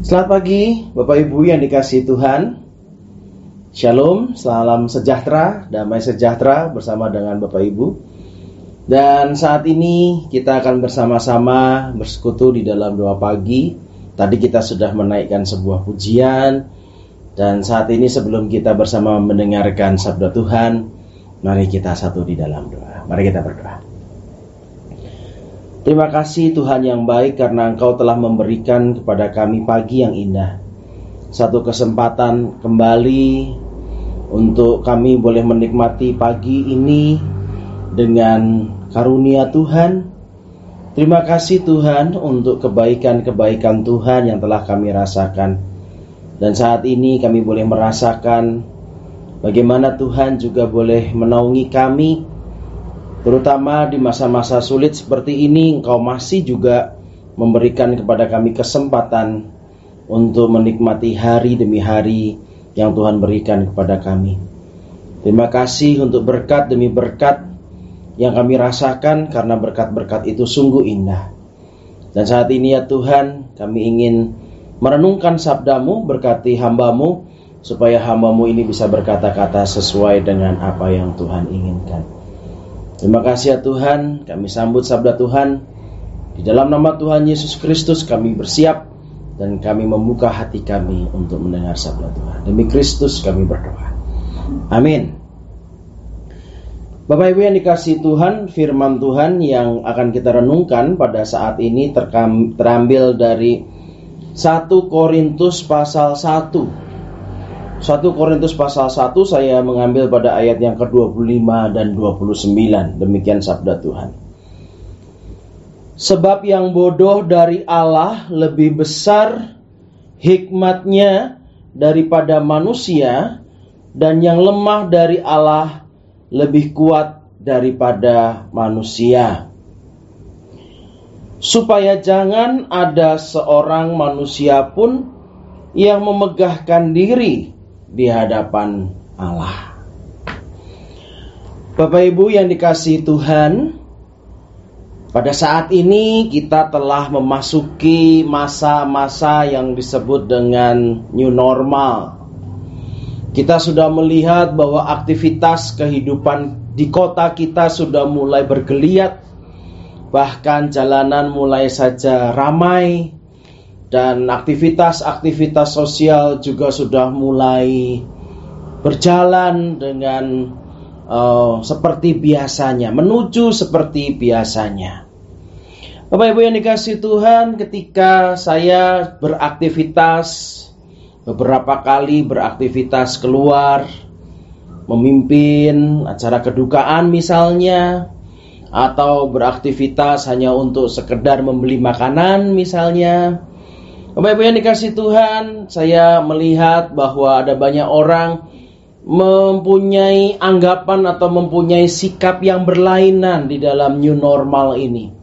Selamat pagi Bapak Ibu yang dikasih Tuhan. Shalom, salam sejahtera, damai sejahtera bersama dengan Bapak Ibu. Dan saat ini kita akan bersama-sama bersekutu di dalam doa pagi. Tadi kita sudah menaikkan sebuah pujian. Dan saat ini sebelum kita bersama mendengarkan sabda Tuhan Mari kita satu di dalam doa. Mari kita berdoa Terima kasih Tuhan yang baik karena Engkau telah memberikan kepada kami pagi yang indah. Satu kesempatan kembali untuk kami boleh menikmati pagi ini dengan karunia Tuhan. Terima kasih Tuhan untuk kebaikan-kebaikan Tuhan yang telah kami rasakan. Dan saat ini kami boleh merasakan bagaimana Tuhan juga boleh menaungi kami Terutama di masa-masa sulit seperti ini, Engkau masih juga memberikan kepada kami kesempatan untuk menikmati hari demi hari yang Tuhan berikan kepada kami. Terima kasih untuk berkat demi berkat yang kami rasakan karena berkat-berkat itu sungguh indah. Dan saat ini ya Tuhan, kami ingin merenungkan sabdamu, berkati hambamu, supaya hambamu ini bisa berkata-kata sesuai dengan apa yang Tuhan inginkan. Terima kasih ya Tuhan, kami sambut sabda Tuhan. Di dalam nama Tuhan Yesus Kristus kami bersiap dan kami membuka hati kami untuk mendengar sabda Tuhan. Demi Kristus kami berdoa. Amin. Bapak Ibu yang dikasih Tuhan, firman Tuhan yang akan kita renungkan pada saat ini terambil dari 1 Korintus pasal 1 1 Korintus pasal 1 saya mengambil pada ayat yang ke-25 dan 29. Demikian sabda Tuhan. Sebab yang bodoh dari Allah lebih besar hikmatnya daripada manusia dan yang lemah dari Allah lebih kuat daripada manusia. Supaya jangan ada seorang manusia pun yang memegahkan diri di hadapan Allah. Bapak Ibu yang dikasih Tuhan, pada saat ini kita telah memasuki masa-masa yang disebut dengan new normal. Kita sudah melihat bahwa aktivitas kehidupan di kota kita sudah mulai bergeliat, bahkan jalanan mulai saja ramai, dan aktivitas-aktivitas sosial juga sudah mulai berjalan dengan uh, seperti biasanya, menuju seperti biasanya. Bapak Ibu yang dikasih Tuhan, ketika saya beraktivitas beberapa kali beraktivitas keluar, memimpin acara kedukaan misalnya, atau beraktivitas hanya untuk sekedar membeli makanan misalnya, Bapak Ibu yang dikasih Tuhan, saya melihat bahwa ada banyak orang mempunyai anggapan atau mempunyai sikap yang berlainan di dalam new normal ini.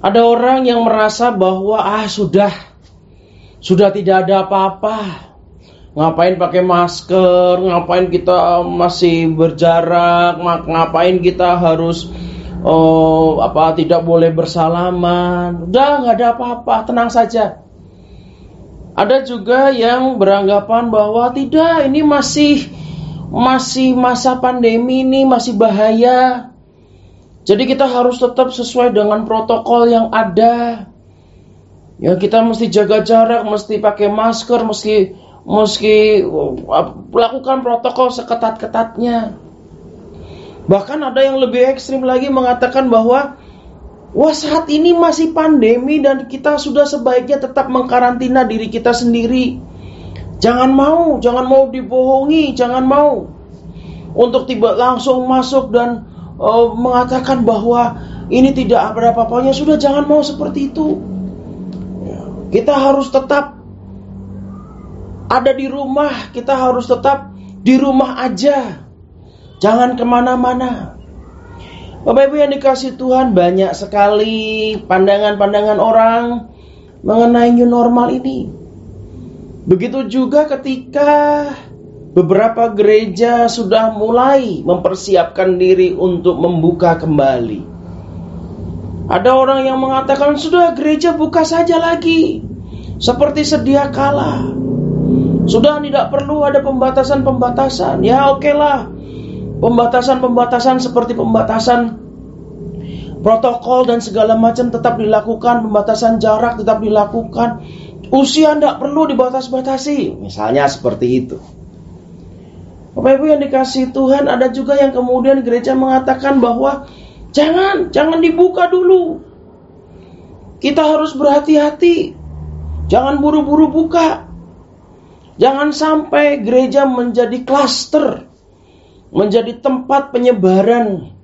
Ada orang yang merasa bahwa ah sudah sudah tidak ada apa-apa. Ngapain pakai masker? Ngapain kita masih berjarak? Ngapain kita harus oh apa tidak boleh bersalaman. Udah nggak ada apa-apa tenang saja. Ada juga yang beranggapan bahwa tidak ini masih masih masa pandemi ini masih bahaya. Jadi kita harus tetap sesuai dengan protokol yang ada. Ya kita mesti jaga jarak mesti pakai masker mesti mesti uh, lakukan protokol seketat-ketatnya Bahkan ada yang lebih ekstrim lagi mengatakan bahwa wah saat ini masih pandemi dan kita sudah sebaiknya tetap mengkarantina diri kita sendiri. Jangan mau, jangan mau dibohongi, jangan mau untuk tiba langsung masuk dan uh, mengatakan bahwa ini tidak ada apa-apanya. Sudah jangan mau seperti itu. Ya, kita harus tetap ada di rumah, kita harus tetap di rumah aja. Jangan ke mana-mana. Bapak Ibu yang dikasih Tuhan banyak sekali pandangan-pandangan orang mengenai new normal ini. Begitu juga ketika beberapa gereja sudah mulai mempersiapkan diri untuk membuka kembali. Ada orang yang mengatakan sudah gereja buka saja lagi. seperti sedia kala. Sudah tidak perlu ada pembatasan-pembatasan. Ya oke okay. Pembatasan-pembatasan seperti pembatasan protokol dan segala macam tetap dilakukan, pembatasan jarak tetap dilakukan. Usia tidak perlu dibatas-batasi, misalnya seperti itu. Bapak Ibu yang dikasih Tuhan, ada juga yang kemudian gereja mengatakan bahwa jangan, jangan dibuka dulu. Kita harus berhati-hati. Jangan buru-buru buka. Jangan sampai gereja menjadi klaster, menjadi tempat penyebaran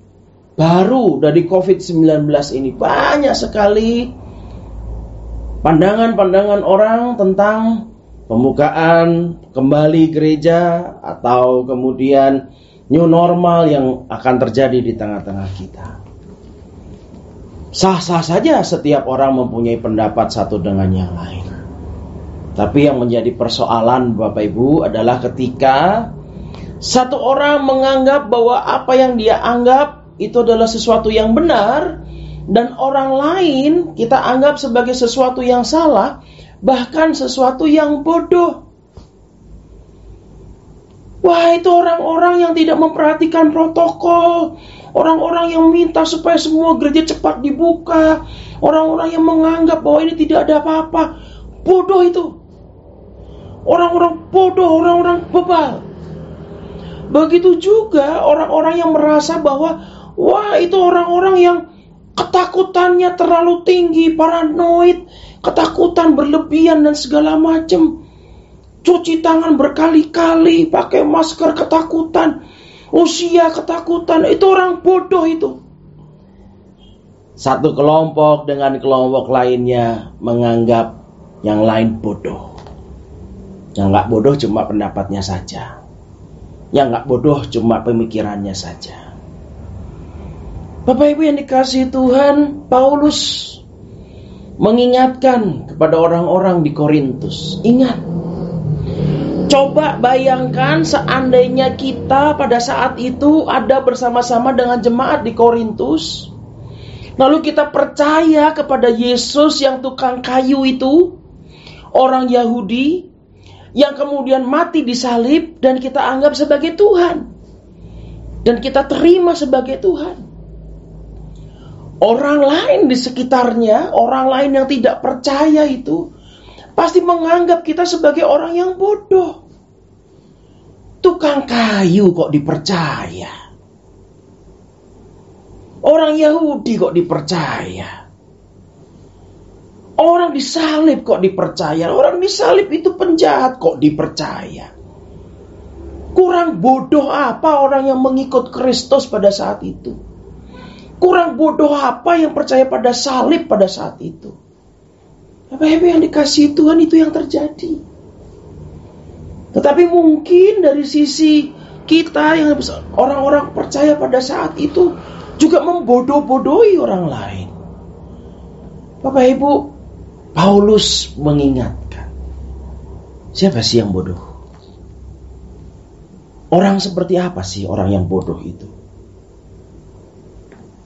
baru dari COVID-19 ini. Banyak sekali pandangan-pandangan orang tentang pembukaan kembali gereja atau kemudian new normal yang akan terjadi di tengah-tengah kita. Sah-sah saja setiap orang mempunyai pendapat satu dengan yang lain. Tapi yang menjadi persoalan Bapak Ibu adalah ketika satu orang menganggap bahwa apa yang dia anggap itu adalah sesuatu yang benar dan orang lain kita anggap sebagai sesuatu yang salah, bahkan sesuatu yang bodoh. Wah, itu orang-orang yang tidak memperhatikan protokol, orang-orang yang minta supaya semua gereja cepat dibuka, orang-orang yang menganggap bahwa ini tidak ada apa-apa. Bodoh itu. Orang-orang bodoh, orang-orang bebal. Begitu juga orang-orang yang merasa bahwa wah itu orang-orang yang ketakutannya terlalu tinggi, paranoid, ketakutan berlebihan dan segala macam. Cuci tangan berkali-kali, pakai masker ketakutan, usia ketakutan, itu orang bodoh itu. Satu kelompok dengan kelompok lainnya menganggap yang lain bodoh. Yang nggak bodoh cuma pendapatnya saja. Yang nggak bodoh cuma pemikirannya saja. Bapak Ibu yang dikasih Tuhan, Paulus mengingatkan kepada orang-orang di Korintus. Ingat, coba bayangkan seandainya kita pada saat itu ada bersama-sama dengan jemaat di Korintus. Lalu kita percaya kepada Yesus yang tukang kayu itu, orang Yahudi, yang kemudian mati di salib dan kita anggap sebagai Tuhan. Dan kita terima sebagai Tuhan orang lain di sekitarnya, orang lain yang tidak percaya itu, pasti menganggap kita sebagai orang yang bodoh. Tukang kayu kok dipercaya. Orang Yahudi kok dipercaya. Orang disalib kok dipercaya. Orang disalib itu penjahat kok dipercaya. Kurang bodoh apa orang yang mengikut Kristus pada saat itu? Kurang bodoh apa yang percaya pada salib pada saat itu? Ibu yang dikasih Tuhan itu yang terjadi. Tetapi mungkin dari sisi kita yang orang-orang percaya pada saat itu juga membodoh-bodohi orang lain. Bapak Ibu, Paulus mengingatkan. Siapa sih yang bodoh? Orang seperti apa sih orang yang bodoh itu?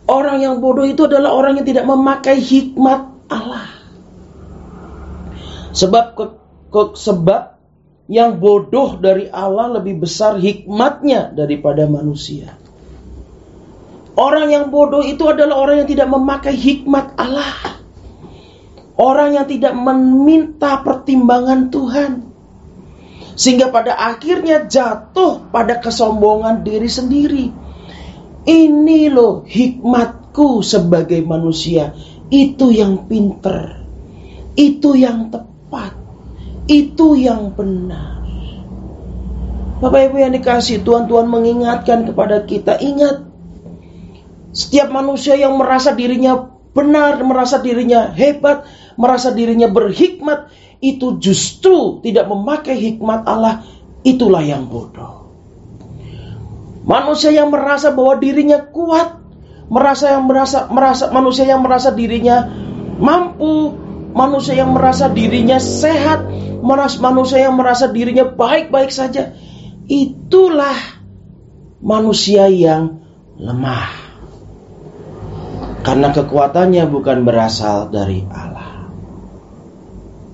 Orang yang bodoh itu adalah orang yang tidak memakai hikmat Allah. Sebab ke, ke, sebab yang bodoh dari Allah lebih besar hikmatnya daripada manusia. Orang yang bodoh itu adalah orang yang tidak memakai hikmat Allah. Orang yang tidak meminta pertimbangan Tuhan. Sehingga pada akhirnya jatuh pada kesombongan diri sendiri ini loh hikmatku sebagai manusia. Itu yang pinter. Itu yang tepat. Itu yang benar. Bapak Ibu yang dikasih Tuhan, Tuhan mengingatkan kepada kita. Ingat, setiap manusia yang merasa dirinya benar, merasa dirinya hebat, merasa dirinya berhikmat, itu justru tidak memakai hikmat Allah, itulah yang bodoh. Manusia yang merasa bahwa dirinya kuat, merasa yang merasa merasa manusia yang merasa dirinya mampu, manusia yang merasa dirinya sehat, manusia yang merasa dirinya baik-baik saja. Itulah manusia yang lemah. Karena kekuatannya bukan berasal dari Allah.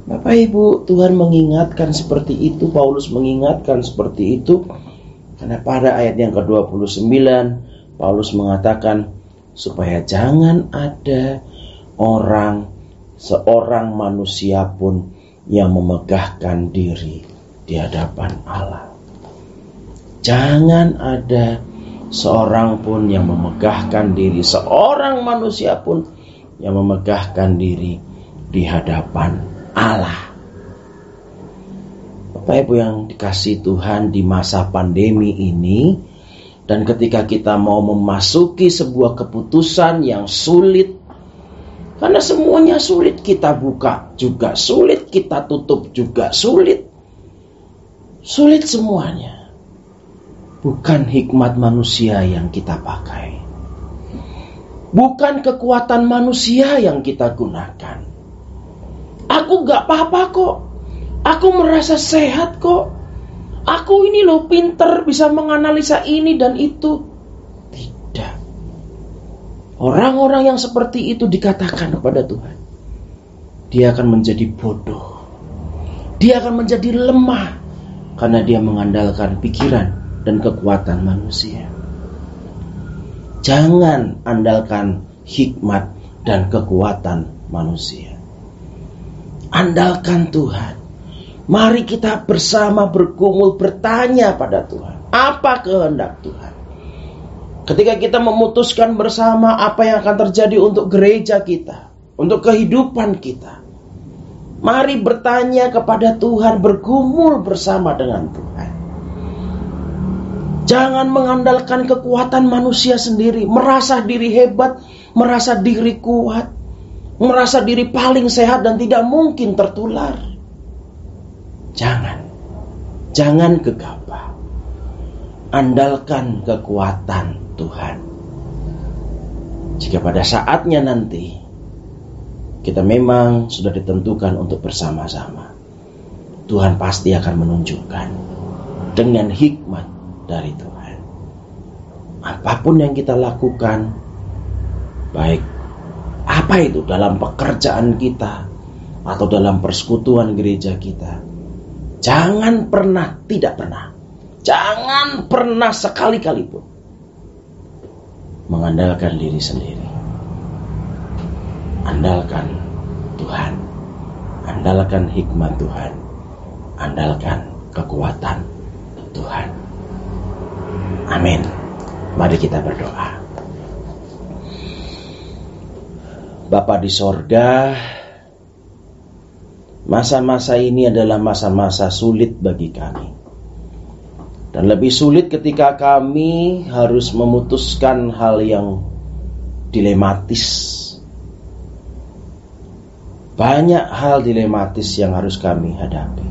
Bapak Ibu, Tuhan mengingatkan seperti itu, Paulus mengingatkan seperti itu. Karena pada ayat yang ke-29, Paulus mengatakan supaya jangan ada orang seorang manusia pun yang memegahkan diri di hadapan Allah. Jangan ada seorang pun yang memegahkan diri, seorang manusia pun yang memegahkan diri di hadapan Allah. Bapak Ibu yang dikasih Tuhan di masa pandemi ini dan ketika kita mau memasuki sebuah keputusan yang sulit karena semuanya sulit kita buka juga sulit kita tutup juga sulit sulit semuanya. Bukan hikmat manusia yang kita pakai. Bukan kekuatan manusia yang kita gunakan Aku gak apa-apa kok. Aku merasa sehat kok. Aku ini loh pinter bisa menganalisa ini dan itu. Tidak. Orang-orang yang seperti itu dikatakan kepada Tuhan. Dia akan menjadi bodoh. Dia akan menjadi lemah. Karena dia mengandalkan pikiran dan kekuatan manusia. Jangan andalkan hikmat dan kekuatan manusia andalkan Tuhan. Mari kita bersama bergumul bertanya pada Tuhan. Apa kehendak Tuhan? Ketika kita memutuskan bersama apa yang akan terjadi untuk gereja kita, untuk kehidupan kita. Mari bertanya kepada Tuhan, bergumul bersama dengan Tuhan. Jangan mengandalkan kekuatan manusia sendiri, merasa diri hebat, merasa diri kuat merasa diri paling sehat dan tidak mungkin tertular. Jangan, jangan gegabah. Andalkan kekuatan Tuhan. Jika pada saatnya nanti kita memang sudah ditentukan untuk bersama-sama, Tuhan pasti akan menunjukkan dengan hikmat dari Tuhan. Apa pun yang kita lakukan, baik apa itu dalam pekerjaan kita atau dalam persekutuan gereja kita? Jangan pernah, tidak pernah, jangan pernah sekali-kali pun mengandalkan diri sendiri. Andalkan Tuhan, andalkan hikmat Tuhan, andalkan kekuatan Tuhan. Amin. Mari kita berdoa. Bapa di sorga, masa-masa ini adalah masa-masa sulit bagi kami. Dan lebih sulit ketika kami harus memutuskan hal yang dilematis. Banyak hal dilematis yang harus kami hadapi.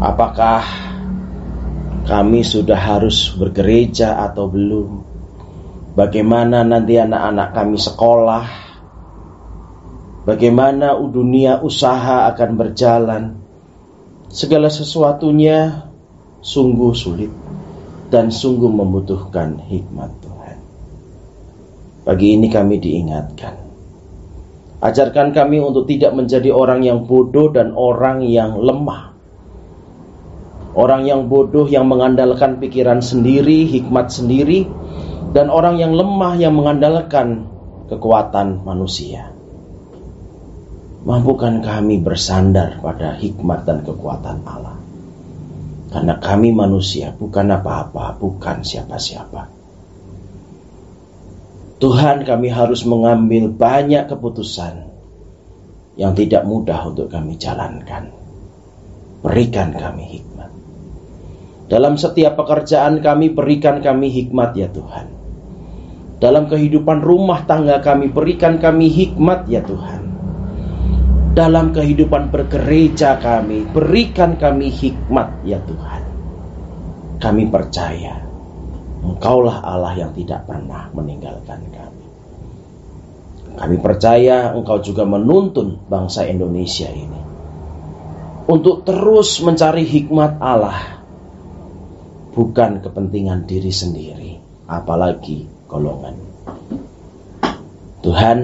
Apakah kami sudah harus bergereja atau belum? Bagaimana nanti anak-anak kami sekolah? Bagaimana dunia usaha akan berjalan? Segala sesuatunya sungguh sulit dan sungguh membutuhkan hikmat Tuhan. Pagi ini kami diingatkan. Ajarkan kami untuk tidak menjadi orang yang bodoh dan orang yang lemah. Orang yang bodoh yang mengandalkan pikiran sendiri, hikmat sendiri, dan orang yang lemah yang mengandalkan kekuatan manusia. Mampukan kami bersandar pada hikmat dan kekuatan Allah. Karena kami manusia bukan apa-apa, bukan siapa-siapa. Tuhan kami harus mengambil banyak keputusan yang tidak mudah untuk kami jalankan. Berikan kami hikmat. Dalam setiap pekerjaan kami berikan kami hikmat ya Tuhan. Dalam kehidupan rumah tangga kami, berikan kami hikmat ya Tuhan. Dalam kehidupan bergereja kami, berikan kami hikmat ya Tuhan. Kami percaya Engkaulah Allah yang tidak pernah meninggalkan kami. Kami percaya Engkau juga menuntun bangsa Indonesia ini untuk terus mencari hikmat Allah, bukan kepentingan diri sendiri, apalagi golongan. Tuhan,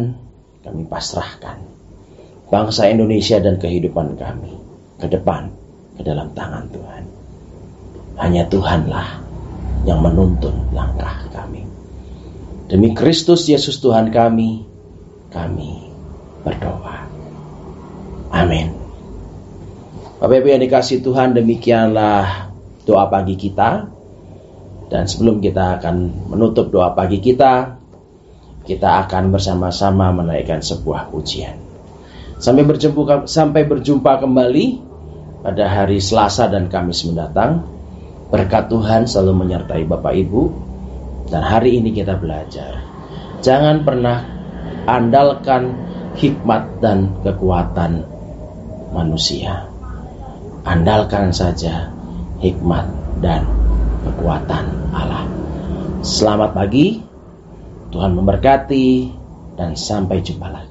kami pasrahkan bangsa Indonesia dan kehidupan kami ke depan ke dalam tangan Tuhan. Hanya Tuhanlah yang menuntun langkah kami. Demi Kristus Yesus Tuhan kami, kami berdoa. Amin. Bapak Ibu yang dikasih Tuhan, demikianlah doa pagi kita. Dan sebelum kita akan menutup doa pagi kita, kita akan bersama-sama menaikkan sebuah pujian. Sampai berjumpa sampai berjumpa kembali pada hari Selasa dan Kamis mendatang. Berkat Tuhan selalu menyertai Bapak Ibu dan hari ini kita belajar. Jangan pernah andalkan hikmat dan kekuatan manusia. Andalkan saja hikmat dan kekuatan Allah. Selamat pagi, Tuhan memberkati, dan sampai jumpa lagi.